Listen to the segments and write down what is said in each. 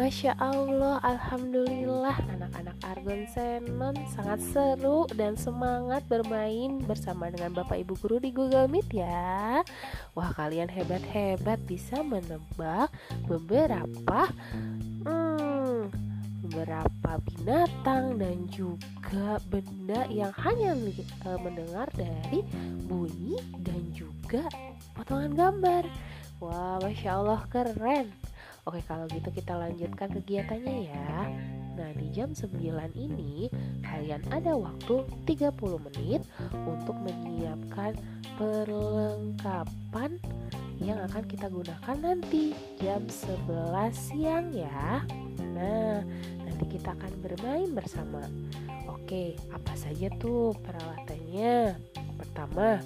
Masya Allah, Alhamdulillah. Anak-anak Argon Senon sangat seru dan semangat bermain bersama dengan Bapak Ibu Guru di Google Meet ya. Wah kalian hebat-hebat bisa menebak beberapa hmm, beberapa binatang dan juga benda yang hanya uh, mendengar dari bunyi dan juga potongan gambar. Wah, Masya Allah keren Oke kalau gitu kita lanjutkan kegiatannya ya. Nah di jam 9 ini kalian ada waktu 30 menit untuk menyiapkan perlengkapan yang akan kita gunakan nanti jam 11 siang ya. Nah nanti kita akan bermain bersama. Oke apa saja tuh peralatannya? Pertama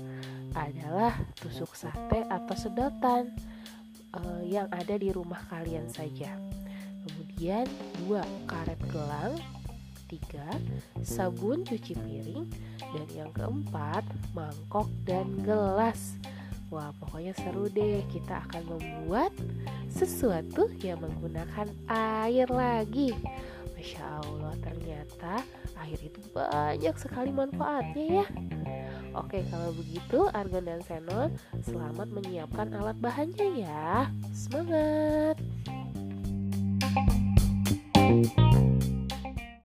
adalah tusuk sate atau sedotan uh, yang ada di rumah kalian saja. Kemudian dua karet gelang, tiga sabun cuci piring, dan yang keempat mangkok dan gelas. Wah, pokoknya seru deh. Kita akan membuat sesuatu yang menggunakan air lagi. Masya Allah, ternyata air itu banyak sekali manfaatnya ya. Oke, kalau begitu Argon dan Senon selamat menyiapkan alat bahannya ya. Semangat! thank you